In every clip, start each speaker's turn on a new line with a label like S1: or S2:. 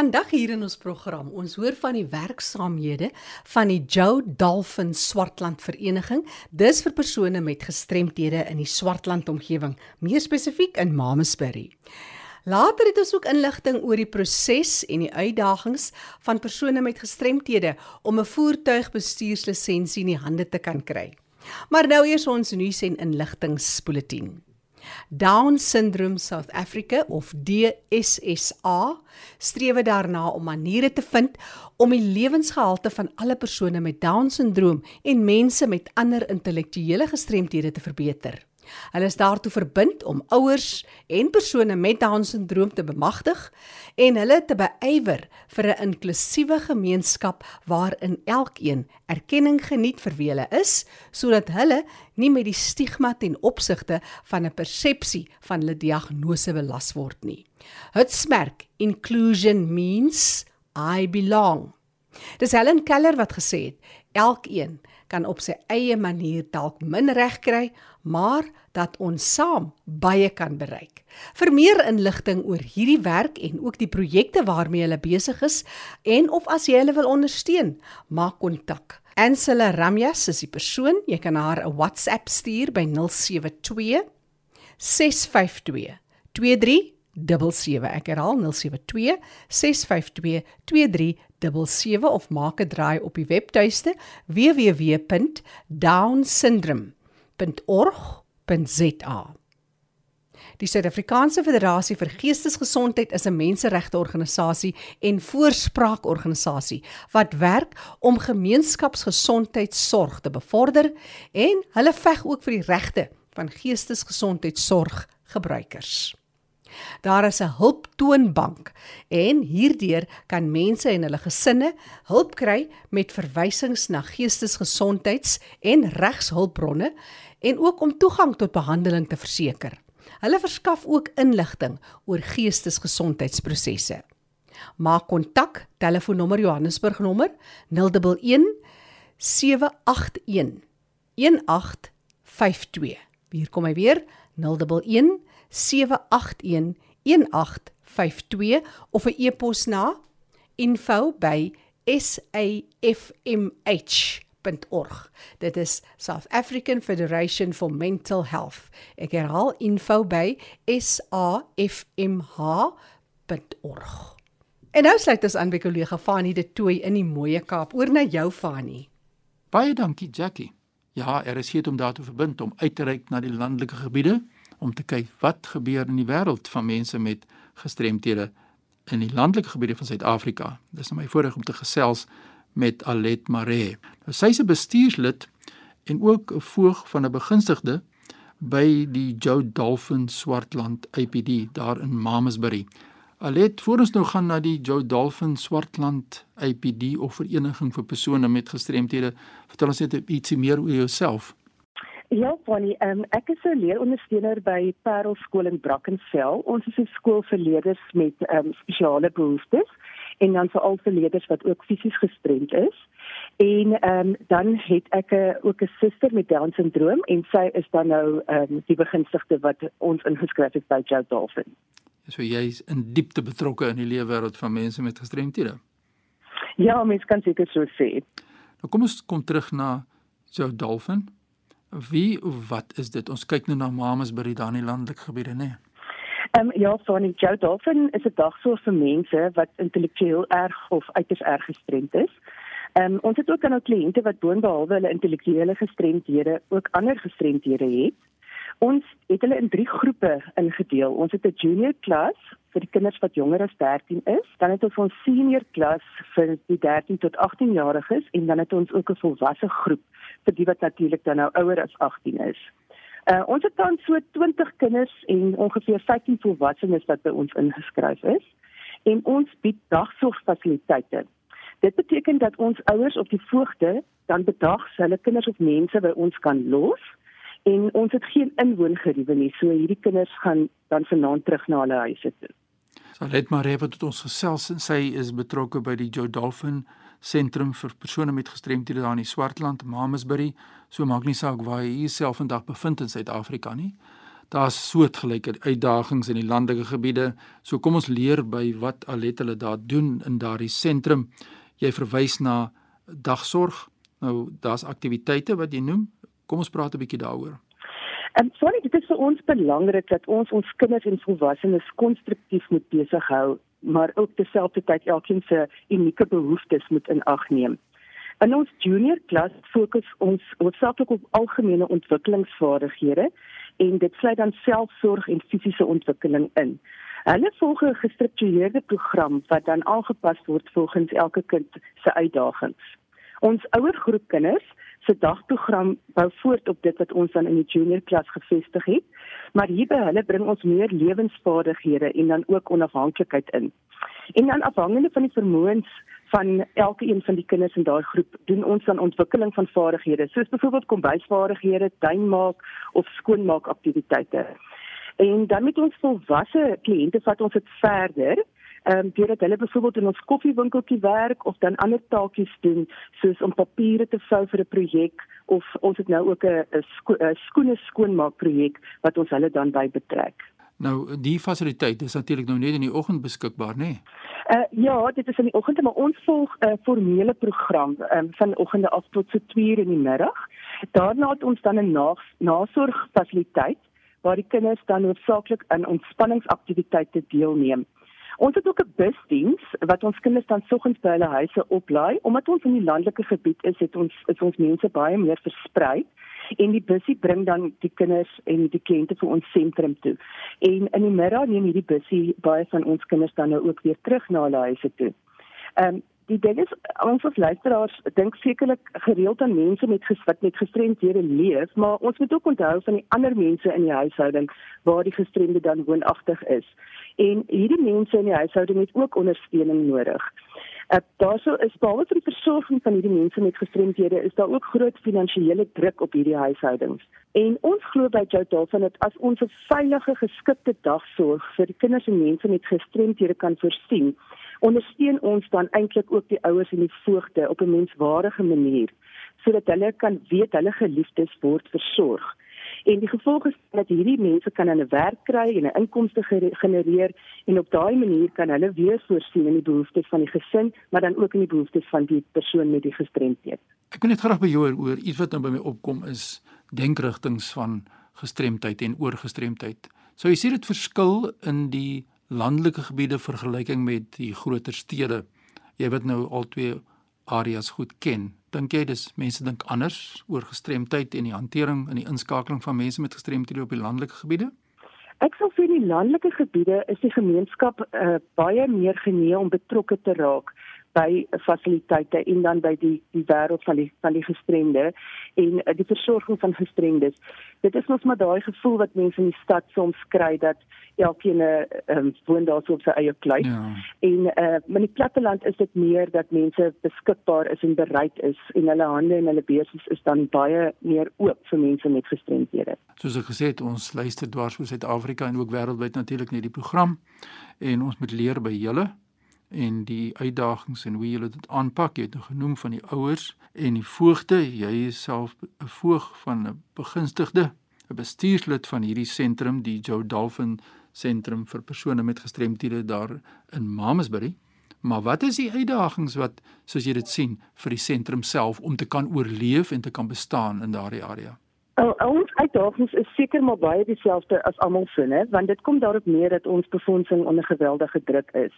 S1: Vandag hier in ons program, ons hoor van die werksaamhede van die Joe Dolphin Swartland Vereniging. Dis vir persone met gestremthede in die Swartland omgewing, meer spesifiek in Mamasbury. Later het ons ook inligting oor die proses en die uitdagings van persone met gestremthede om 'n voertuigbestuurslisensie in die hande te kan kry. Maar nou eers ons nuus en inligtingspoletin. Down Syndrome South Africa of DSSA streef daarna om maniere te vind om die lewensgehalte van alle persone met Down-sindroom en mense met ander intellektuele gestremthede te verbeter. Hulle is daartoe verbind om ouers en persone met Down-sindroom te bemagtig en hulle te beywer vir 'n inklusiewe gemeenskap waarin elkeen erkenning geniet vir wie hulle is, sodat hulle nie met die stigma ten opsigte van 'n persepsie van hulle diagnose belas word nie. Hutsmerk inclusion means I belong. Dis Helen Keller wat gesê het, elkeen kan op sy eie manier dalk min reg kry, maar dat ons saam baie kan bereik. Vir meer inligting oor hierdie werk en ook die projekte waarmee hulle besig is en of as jy hulle wil ondersteun, maak kontak. Ansela Ramyas is die persoon, jy kan haar 'n WhatsApp stuur by 072 652 23 77 ek herhaal 072 652 2377 of maak 'n draai op die webtuiste www.downsyndrome.org.za Die Suid-Afrikaanse Federasie vir Geestesgesondheid is 'n menseregte organisasie en voorspraakorganisasie wat werk om gemeenskapsgesondheidsorg te bevorder en hulle veg ook vir die regte van geestesgesondheidsorggebruikers. Daar is 'n hulptoonbank en hierdeur kan mense en hulle gesinne hulp kry met verwysings na geestesgesondheids- en regshulpbronne en ook om toegang tot behandeling te verseker. Hulle verskaf ook inligting oor geestesgesondheidsprosesse. Maak kontak, telefoonnommer Johannesburg nommer 011 781 1852. Hier kom hy weer 011 7811852 of 'n e-pos na info@safmh.org. Dit is South African Federation for Mental Health. Ek herhaal info@safmh.org. En nou sluit ons aan by kollega Fanie de Tooi in die Mooie Kaap. Oor na jou Fanie.
S2: Baie dankie Jackie. Ja, er is hier om daartoe verbind om uit te reik na die landelike gebiede om te kyk wat gebeur in die wêreld van mense met gestremthede in die landelike gebiede van Suid-Afrika. Dis nou my voorreg om te gesels met Alet Mare. Nou sy's 'n bestuurslid en ook 'n voog van 'n begunstigde by die Joe Dolphin Swartland APD daar in Mamasbury. Alet, voor ons nou gaan na die Joe Dolphin Swartland APD of vereniging vir persone met gestremthede, vertel ons net ietsie meer oor jouself.
S3: Ja, Fanny, um, ek is 'n leerondersteuner by Parel Skool in Brackenfell. Ons is 'n skool vir leerders met um, spesiale behoeftes en dan veral vir leerders wat ook fisies gestremd is. En um, dan het ek a, ook 'n suster met Down syndroom en sy is dan nou um, die begunstigde wat ons ingeskryf het by Joe Dolphin.
S2: So jy's in diepte betrokke in die leefwêreld van mense met gestremthede.
S3: Ja, mens kan seker so sê.
S2: Nou kom ons kom terug na Joe Dolphin. Wie wat is dit? Ons kyk nou na mamas by die Dani landelike gebiede, né? Nee.
S3: Ehm um, ja, so 'n Joe Dolphin is 'n dagsorg vir mense wat intellektueel erg of uiters erg gestremd is. Ehm um, ons het ook aan ons kliënte wat boonbehalwe hulle intellektuele gestremdhede ook ander gestremdhede het. Ons het hulle in drie groepe ingedeel. Ons het 'n junior klas vir die kinders wat jonger as 13 is, dan het ons ons senior klas vir die 13 tot 18 jariges en dan het ons ook 'n volwasse groep vir die wat natuurlik dan nou ouer as 18 is. Uh ons het dan so 20 kinders en ongeveer 15 volwassenes wat by ons ingeskryf is en ons bied dagsorgfasiliteite. Dit beteken dat ons ouers of die voogde dan bedags hulle kinders of mense by ons kan los en ons het geen inwoongeriewe nie. So hierdie kinders gaan dan vanaand terug na hulle huise toe.
S2: Salet wat tot ons gesels en sy is betrokke by die Joe Dolphin sentrum vir persone met gestremthede daar in die Swartland, Mamasbury. So maak nie saak waar jy jouself vandag bevind in Suid-Afrika nie. daar's soortgelyke uitdagings in die landelike gebiede. So kom ons leer by wat Alet hulle daar doen in daardie sentrum. Jy verwys na dagsorg. Nou daar's aktiwiteite wat jy noem. Kom ons praat 'n bietjie daaroor.
S3: En um, sorry, dit is vir ons belangrik dat ons ons kinders en volwassenes konstruktief moet besig hou, maar ook terselfdertyd elkeen se unieke behoeftes moet in ag neem. In ons junior klas fokus ons hoofsaaklik op algemene ontwikkelingsvaardighede en dit sluit dan selfsorg en fisiese ontwikkeling in. Hulle volg 'n gestruktureerde program wat dan aangepas word volgens elke kind se uitdagings. Ons ouer groep kinders se dagprogram bou voort op dit wat ons dan in die junior klas gevestig het, maar hier by hulle bring ons meer lewensvaardighede en dan ook onafhanklikheid in. En dan afhangende van die vermoëns van elke een van die kinders in daai groep doen ons dan ontwikkeling van vaardighede, soos byvoorbeeld kombuisvaardighede, tuinmaak of skoonmaak aktiwiteite. En dan met ons volwasse kliënte vat ons dit verder ehm um, deurdat hulle byvoorbeeld in ons koffiewinkeltjie werk of dan ander taakies doen soos om papiere te vou vir 'n projek of ons het nou ook 'n sko skoene skoonmaak projek wat ons hulle dan by betrek.
S2: Nou die fasiliteit is natuurlik nou net in die oggend beskikbaar, nê? Nee?
S3: Uh ja, dit is in die oggend, maar ons volg 'n uh, formele program um, van oggende af tot so 2:00 in die middag. Daarna het ons dan 'n na nasorgfasiliteit waar die kinders dan hoofsaaklik aan ontspanningsaktiwiteite deelneem. Ons het ook 'n busdiens wat ons kinders dan soggens by hulle huise oplaai omdat ons in die landelike gebied is, het ons is ons mense baie meer versprei en die busie bring dan die kinders en die kliënte vir ons sentrum toe. En in die middag neem hierdie busie baie van ons kinders dan nou ook weer terug na hulle huise toe. Ehm um, die ding is ons as luisteraars dink sekerlik gereeld aan mense met geswat met gestremdhede leef, maar ons moet ook onthou van die ander mense in die huishouding waar die gestremde dan woonagtig is. En hierdie mense in die huishouding het ook ondersteuning nodig. Uh, daarso is behalwe vir die versorging van hierdie mense met gestremdhede is daar ook groot finansiële druk op hierdie huishoudings. En ons glo by Jou Dolphin dat as ons 'n veilige geskikte dagsorg vir kinders en mense met gestremdhede kan voorsien, ondersteun ons dan eintlik ook die ouers en die voogte op 'n menswaardige manier sodat hulle kan weet hulle geliefdes word versorg. En die gevolg is dat hierdie mense kan 'n werk kry en 'n inkomste genereer en op daai manier kan hulle weer voorsien in die behoeftes van die gesin, maar dan ook in die behoeftes van die persoon met die gestremdheid.
S2: Ek wil net graag by jou oor iets wat nou by my opkom is denkrigtinge van gestremdheid en oorgestremdheid. Sou jy sê dit verskil in die landelike gebiede vergelyking met die groter stede. Jy wat nou al twee areas goed ken. Dink jy dis mense dink anders oor gestremdheid en die hantering en die inskakeling van mense met gestremthede op die landelike gebiede?
S3: Ek sou sê in die landelike gebiede is die gemeenskap uh, baie meer genee om betrokke te raak by fasiliteite en dan by die die wêreld van die van die gestremde en uh, die versorging van gestremdes. Dit is mos maar daai gevoel wat mense in die stad soms kry dat elkeen um, woon daar so op sy eie plek. Ja. En uh in die platteland is dit meer dat mense beskikbaar is en bereid is en hulle hande en hulle besies is dan baie meer oop vir mense met gestremdhede.
S2: Soos ek gesê het, ons luister dwars oor Suid-Afrika en ook wêreldwyd natuurlik net die program en ons moet leer by julle en die uitdagings en hoe julle dit aanpak. Jy het nou genoem van die ouers en die voogte. Jy is self 'n voog van 'n begunstigde, 'n bestuurslid van hierdie sentrum, die Joe Dolphin sentrum vir persone met gestremthede daar in Mamasbury. Maar wat is die uitdagings wat soos jy dit sien vir die sentrum self om te kan oorleef en te kan bestaan in daardie area?
S3: Ons uitdagings is seker maar baie dieselfde as almal sien, hè, want dit kom daarop neer dat ons befondsing onder geweldige druk is.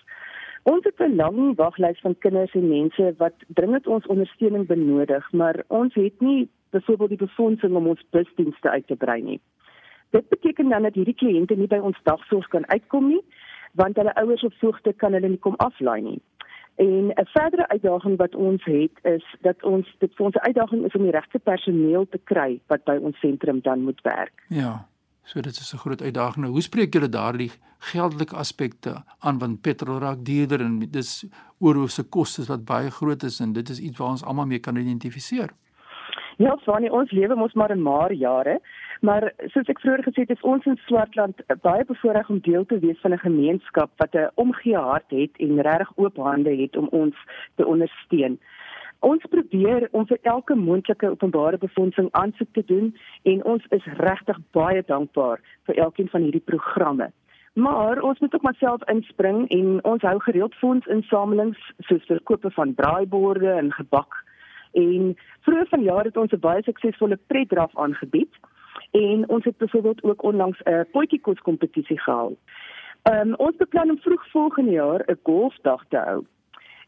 S3: Ons het 'n lang waglys van kinders en mense wat dringend ons ondersteuning benodig, maar ons het nie byvoorbeeld die befondsing om ons busdienste uit te brei nie. Dit beteken dan dat hierdie kliënte nie by ons dagsorg kan uitkom nie, want hulle ouers of voogte kan hulle nie kom aflaai nie. En 'n verdere uitdaging wat ons het is dat ons dit vir ons uitdaging is om die regte personeel te kry wat by ons sentrum dan moet werk.
S2: Ja. So dit is 'n groot uitdaging. Nou, hoe spreek julle daardie geldelike aspekte aan want petrol raak duurder en dis oorhoofse kostes wat baie groot is en dit is iets waar ons almal mee kan identifiseer.
S3: Ja, Fanny, ons lewe mos maar in maar jare, maar soos ek vroeër gesê het, is ons in Swartland baie bevoorreg om deel te wees van 'n gemeenskap wat 'n omgee hart het en regtig oop hande het om ons te ondersteun. Ons probeer om vir elke moontlike openbare befondsing aansoek te doen en ons is regtig baie dankbaar vir elkeen van hierdie programme. Maar ons moet ook maar self inspring en ons hou gereeld fondsinsamelings soos vir kope van braaiborde en gebak. En vroeër vanjaar het ons 'n baie suksesvolle pretdraf aangebied en ons het byvoorbeeld ook onlangs 'n potjiekos kompetisie gehou. Ehm um, ons beplan om vroeg volgende jaar 'n golfdag te hou.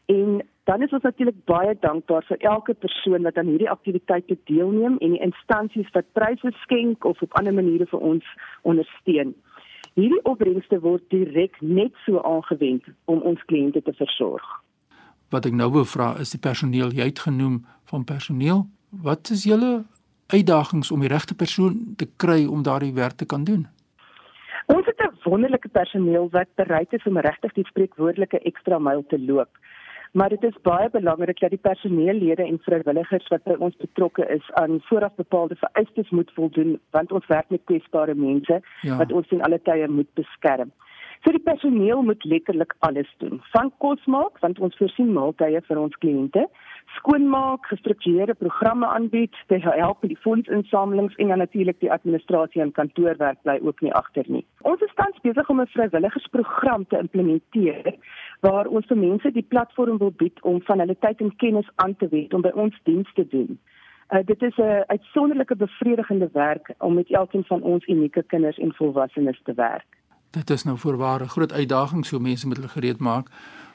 S3: En dan is ons natuurlik baie dankbaar vir elke persoon wat aan hierdie aktiwiteite deelneem en die instansies wat pryse skenk of op ander maniere vir ons ondersteun. Hierdie opbrengste word direk net so aangewend om ons kliënte te versorg.
S2: Wat ek nou wou vra is die personeel jy het genoem van personeel. Wat is julle uitdagings om die regte persoon te kry om daardie werk te kan doen?
S3: Ons het 'n wonderlike personeel wat bereid is om regtig die spreekwoordelike ekstra myl te loop. Maar dit is baie belangrik dat die personeellede en vrywilligers wat by ons betrokke is aan vooraf bepaalde vereistes moet voldoen want ons werk met kwesbare mense ja. wat ons in alle tye moet beskerm. So die personeel moet letterlik alles doen. Van kos maak want ons voorsien maaltye vir ons kliënte skoonmaak, gestruktureerde programme aanbied, te help met die fondsinsamelings en dan natuurlik die administrasie en kantoorwerk bly ook nie agter nie. Ons is tans besig om 'n vrywilligersprogram te implementeer waar ons vir mense die platform wil bied om van hulle tyd en kennis aan te wend om by ons diens te doen. Uh, dit is 'n uitsonderlike bevredigende werk om met elkeen van ons unieke kinders en volwassenes te werk.
S2: Dit is nou voorwaar 'n groot uitdaging so mense moet hulle gereed maak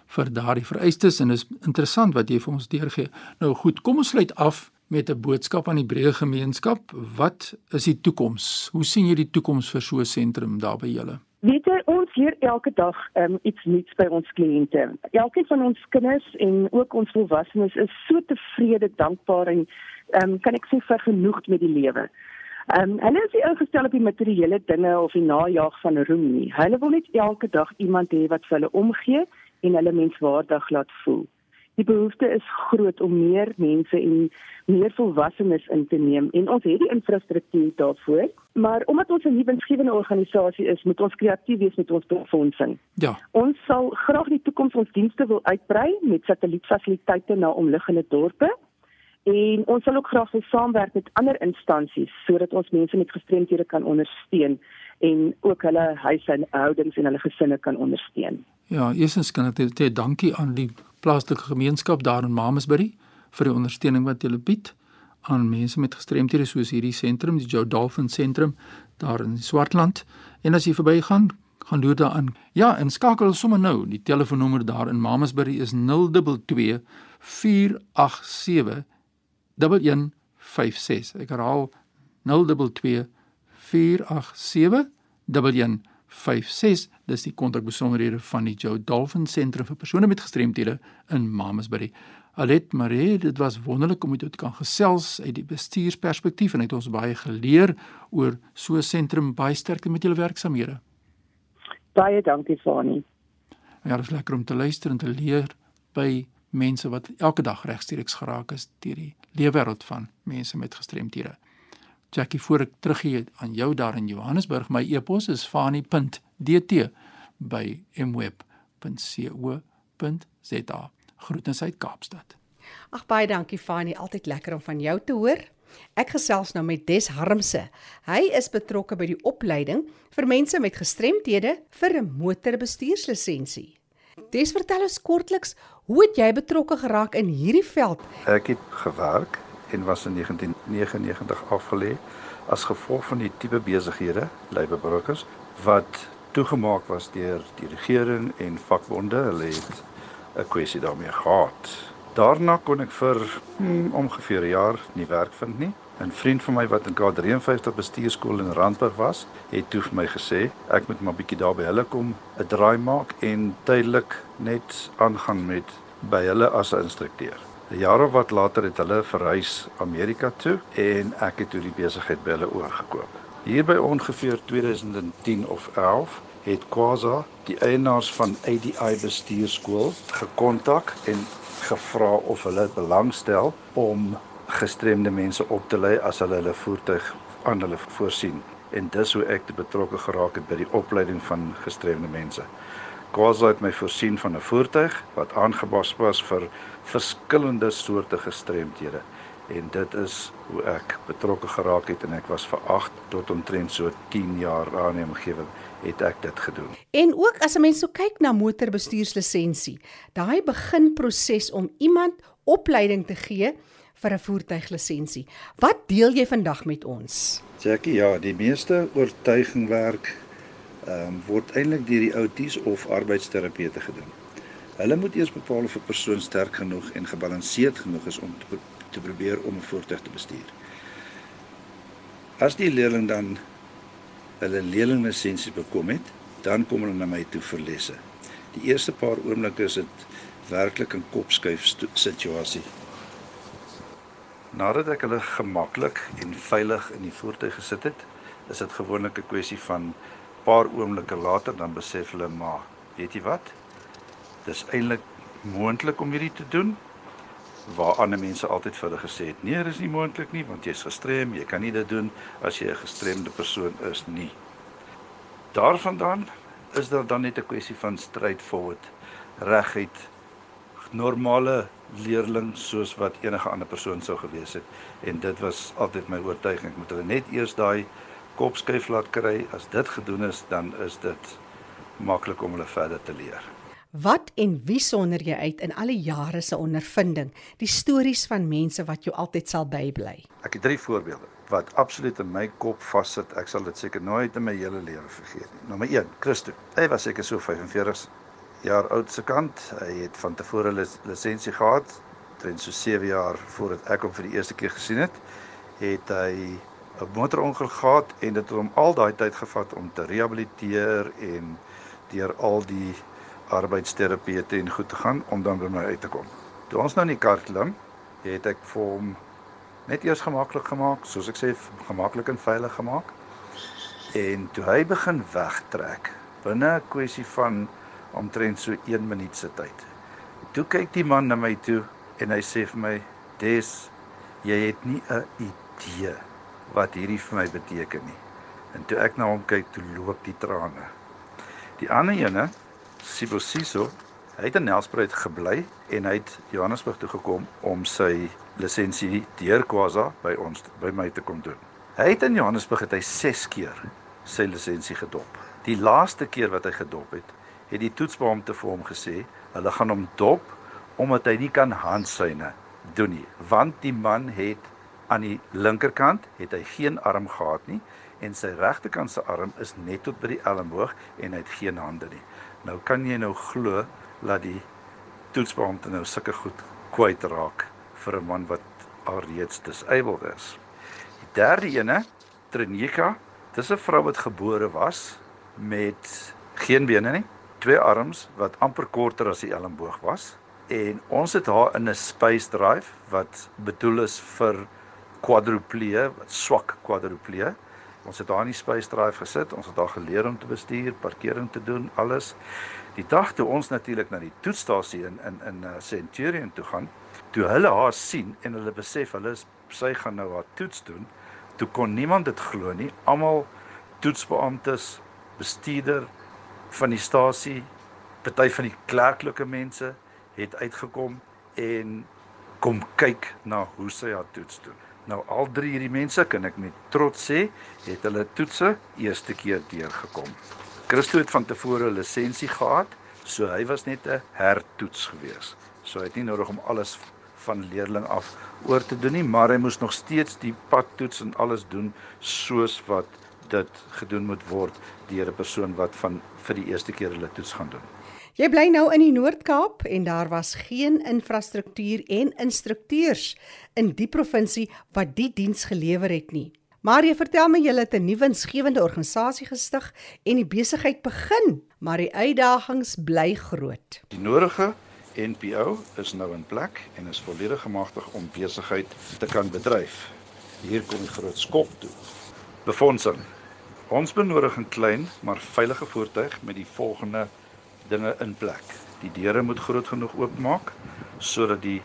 S2: vir daardie vereistes en is interessant wat jy vir ons deurgee. Nou goed, kom ons sluit af met 'n boodskap aan die breë gemeenskap. Wat is die toekoms? Hoe sien jy die toekoms vir so 'n sentrum daar by julle?
S3: Weet jy, leer elke dag um, iets nuuts by ons kliënte. Elkeen van ons kinders en ook ons volwassenes is so tevrede, dankbaar en um, kan ek sê vergenoegd met die lewe. Ehm um, hulle is nie ingestel op die materiële dinge of die najag van roem nie. Hulle wil net elke dag iemand hê wat vir hulle omgee en hulle menswaardig laat voel. Die behoefte is groot om meer mense en meer volwassenes in te neem en ons het die infrastruktuur daarvoor, maar omdat ons 'n nuwe winsgewende organisasie is, moet ons kreatief wees met ons befondsing.
S2: Ja.
S3: Ons sal graag in die toekoms ons dienste wil uitbrei met satellietfasiliteite na omliggende dorpe. En ons sal ook graag wil saamwerk met ander instansies sodat ons mense met gestremthede kan ondersteun en ook hulle huishoudings en hulle gesinne kan ondersteun.
S2: Ja, eerstens kan ek sê dankie aan die plaaslike gemeenskap daar in Mamasbury vir die ondersteuning wat hulle bied aan mense met gestremthede soos hierdie sentrum, die Joe Dolphin sentrum daar in Swartland. En as jy verbygaan, gaan loer daaraan. Ja, en skakel sommer nou. Die telefoonnommer daar in Mamasbury is 022 487 1156. Ek herhaal 022 487 1156. 56 dis die kontakbesonderhede van die Joe Dolphin Sentrum vir persone met gestremthede in Mamasbury. Alet Marie, dit was wonderlik om met jou te kan gesels uit die bestuursperspektief en het ons baie geleer oor so 'n sentrum baie sterkte met julle werksamehede.
S3: Baie dankie Fani.
S2: Ja, dit is lekker om te luister en te leer by mense wat elke dag regstreeks geraak is deur die leefwêreld van mense met gestremthede. Jackie voor ek teruggee aan jou daar in Johannesburg, my e-pos is fani.dt@mweb.co.za. Groetens uit Kaapstad.
S1: Ag baie dankie Fani, altyd lekker om van jou te hoor. Ek gesels nou met Des Harmse. Hy is betrokke by die opleiding vir mense met gestremthede vir 'n motorbestuurslisensie. Des vertel ons kortliks, hoe het jy betrokke geraak in hierdie veld?
S4: Ek het gewerk en was in 1999 afgelê as gevolg van die tipe besighede, leibebrokers, wat toegemaak was deur die regering en vakbonde. Hulle het 'n kwessie daarmee gehad. Daarna kon ek vir hmm, ongeveer 'n jaar nie werk vind nie. 'n Vriend van my wat in K53 bestuurskool in Randburg was, het toe vir my gesê ek moet maar bietjie daar by hulle kom, 'n draai maak en tydelik net aangaan met by hulle as 'n instrukteur. 'n jaar of wat later het hulle verhuis Amerika toe en ek het toe die besigheid by hulle oorgekoop. Hier by ongeveer 2010 of 11 het Quasa die eienaars van ADI bestuurskool gekontak en gevra of hulle belangstel om gestremde mense op te lei as hulle hulle voertuig aan hulle voorsien en dis hoe ek betrokke geraak het by die opleiding van gestremde mense. Kwaza het my voorsien van 'n voertuig wat aangepas was vir verskillende soorte gestremthede en dit is hoe ek betrokke geraak het en ek was vir 8 tot omtrent so 10 jaar aan die omgewing het ek dit gedoen.
S1: En ook as 'n mens so kyk na motorbestuurslisensie, daai beginproses om iemand opleiding te gee vir 'n voertuiglisensie. Wat deel jy vandag met ons?
S4: Jackie, ja, die meeste oortuigingwerk ehm um, word eintlik deur die outies of arbeidsterapeute gedoen. Hulle moet eers bepaal of 'n persoon sterk genoeg en gebalanseerd genoeg is om te, te probeer om 'n voertuig te bestuur. As die leerling dan hulle leerlinglisensie bekom het, dan kom hulle na my toe vir lesse. Die eerste paar oomblikke is dit werklik 'n kopskuif situasie. Nadat ek hulle gemaklik en veilig in die voertuig gesit het, is dit gewoonlik 'n kwessie van paar oomblikke later dan besef hulle maar, weet jy wat? Dis eintlik moontlik om hierdie te doen waar ander mense altyd vir hulle gesê het nee, dis nie moontlik nie want jy's gestrem, jy kan nie dit doen as jy 'n gestremde persoon is nie. Daarvandaan is daar dan net 'n kwessie van straightforward reguit normale leerling soos wat enige ander persoon sou gewees het. En dit was altyd my oortuiging ek moet hulle net eers daai kopskuif laat kry. As dit gedoen is dan is dit maklik om hulle verder te leer
S1: Wat en wie sonder jy uit in al die jare se ondervinding, die stories van mense wat jou altyd sal bybly?
S4: Ek het drie voorbeelde wat absoluut in my kop vassit. Ek sal dit seker nooit in my hele lewe vergeet nie. Nommer 1, Christo. Hy was seker so 45 jaar oud se kant. Hy het van tevore 'n lisensie gehad, teen so 7 jaar voordat ek hom vir die eerste keer gesien het, het hy 'n motorongeluk gehad en dit het hom al daai tyd gevat om te rehabiliteer en deur al die arbeidsterapeute en goed te gaan om dan by my uit te kom. Toe ons nou in die kar klim, het ek vir hom net eers gemaklik gemaak, soos ek sê, gemaklik en veilig gemaak. En toe hy begin wegtrek binne 'n kwessie van omtrent so 1 minuut se tyd. Toe kyk die man na my toe en hy sê vir my: "Des, jy het nie 'n idee wat hierdie vir my beteken nie." En toe ek na hom kyk, toe loop die trane. Die ander ene Sibosiso, hy het in Nelspruit gebly en hy het Johannesburg toe gekom om sy lisensie deur Kwasa by ons by my te kom doen. Hy het in Johannesburg het hy 6 keer sy lisensie gedop. Die laaste keer wat hy gedop het, het die toetsbeampte vir hom gesê, hulle gaan hom dop omdat hy nie kan handsyne doen nie, want die man het aan die linkerkant het hy geen arm gehad nie en sy regterkant se arm is net tot by die elmboog en hy het geen hande nie. Nou kan jy nou glo dat die toetsbeampte nou sulke goed kwyt raak vir 'n man wat alreeds disabled is. Die derde ene, Trinika, dis 'n vrou wat gebore was met geen bene nie, twee arms wat amper korter as die elmboog was en ons het haar in 'n space drive wat bedoel is vir quadriplee, swak quadriplee Ons het daar in die space drive gesit. Ons het daar geleer om te bestuur, parkering te doen, alles. Die dag toe ons natuurlik na die toetsstasie in in in uh, Centurion toe gaan, toe hulle haar sien en hulle besef hulle is sy gaan nou haar toets doen, toe kon niemand dit glo nie. Almal toetsbeamptes, bestuurder van die stasie, party van die klerklike mense het uitgekom en kom kyk na hoe sy haar toets doen. Nou al drie hierdie mense kan ek met trots sê, het hulle toetse eerste keer deurgekom. Christo het van tevore 'n lisensie gehad, so hy was net 'n hertoets gewees. So hy het nie nodig om alles van leerling af oor te doen nie, maar hy moes nog steeds die padtoets en alles doen soos wat dit gedoen moet word deur 'n persoon wat van vir die eerste keer hulle toets gaan doen.
S1: Jy bly nou in die Noord-Kaap en daar was geen infrastruktuur en instrukteurs in die provinsie wat die diens gelewer het nie. Maar jy vertel my jy het 'n nuwe insgewende organisasie gestig en die besigheid begin, maar die uitdagings bly groot.
S4: Die nodige NPO is nou in plek en is volledig gemagtig om besigheid te kan bedryf. Hier kom die groot skop toe. Befondsing. Ons benodig 'n klein maar veilige voertuig met die volgende dinge in plek. Die deure moet groot genoeg oopmaak sodat die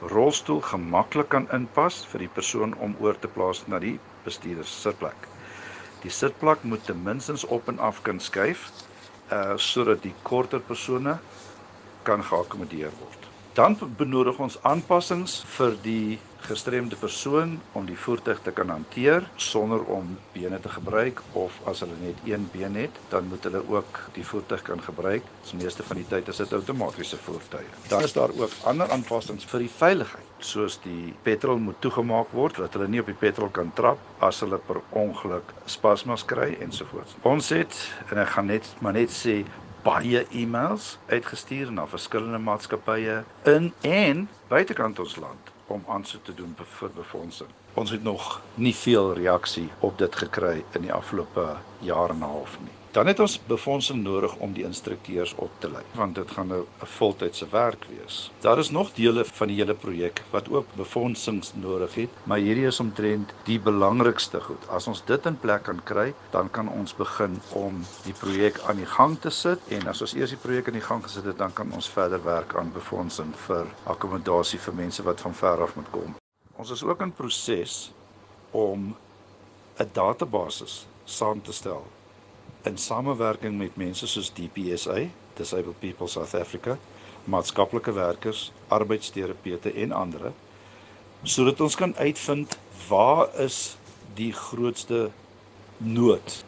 S4: rolstoel gemaklik kan inpas vir die persoon om oor te plaas na die bestuurder se sitplek. Die sitplek moet ten minste op en af kan skuif uh sodat die korter persone kan geakkommodeer word. Dan benodig ons aanpassings vir die gestremde persoon om die voertuig te kan hanteer sonder om bene te gebruik of as hulle net een been het, dan moet hulle ook die voertuig kan gebruik. Die meeste van die tyd is dit outomatiese voertuie. Dan is daar ook ander aanpassings vir die veiligheid, soos die petrol moet toegemaak word dat hulle nie op die petrol kan trap as hulle per ongeluk spasmas kry ensovoorts. Ons het en ek gaan net maar net sê baie e-mails uitgestuur na verskillende maatskappye in en buitekant ons land om aansoek te doen vir befondsing. Ons het nog nie veel reaksie op dit gekry in die afgelope jaar en 'n half nie. Dan het ons befondsing nodig om die instrukteurs op te lei, want dit gaan 'n voltydse werk wees. Daar is nog dele van die hele projek wat ook befondsings nodig het, maar hierdie is omtrent die belangrikste goed. As ons dit in plek kan kry, dan kan ons begin om die projek aan die gang te sit en as ons eers die projek aan die gang gesit het, dan kan ons verder werk aan befondsing vir akkommodasie vir mense wat van ver af moet kom. Ons is ook in proses om 'n database saam te stel in samewerking met mense soos DPSA, Disabled People South Africa, maatskaplike werkers, arbeidsterapeute en ander, sodat ons kan uitvind waar is die grootste nood,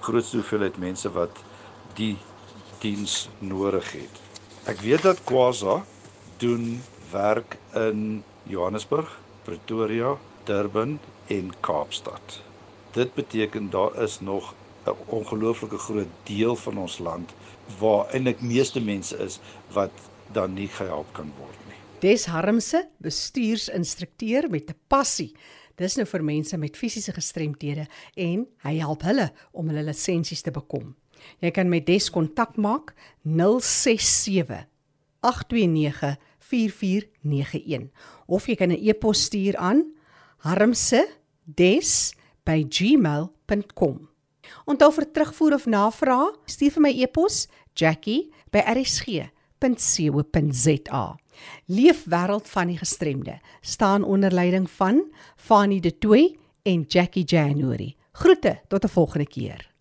S4: grootste hoeveelheid mense wat die diens nodig het. Ek weet dat Kwasa doen werk in Johannesburg, Pretoria, Durban en Kaapstad. Dit beteken daar is nog 'n ongelooflike groot deel van ons land waar eintlik meeste mense is wat dan nie gehelp kan word nie.
S1: Des Harmse, bestuursinstrukteur met 'n passie. Dis nou vir mense met fisiese gestremthede en hy help hulle om hulle lisensies te bekom. Jy kan met Des kontak maak 067 829 4491 of jy kan 'n e-pos stuur aan harmse.des@gmail.com. Onthou vir terugvoer of navrae, stuur vir my e-pos jackie@rsg.co.za. Leef wêreld van die gestremde staan onder leiding van Fanie De Tooy en Jackie January. Groete tot 'n volgende keer.